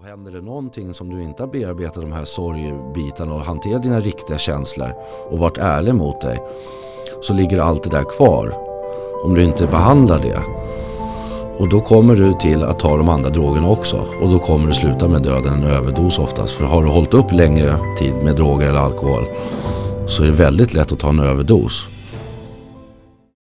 Och händer det någonting som du inte har bearbetat de här sorgbitarna och hanterat dina riktiga känslor och varit ärlig mot dig så ligger allt det där kvar om du inte behandlar det. Och då kommer du till att ta de andra drogerna också och då kommer du sluta med döden, en överdos oftast. För har du hållit upp längre tid med droger eller alkohol så är det väldigt lätt att ta en överdos.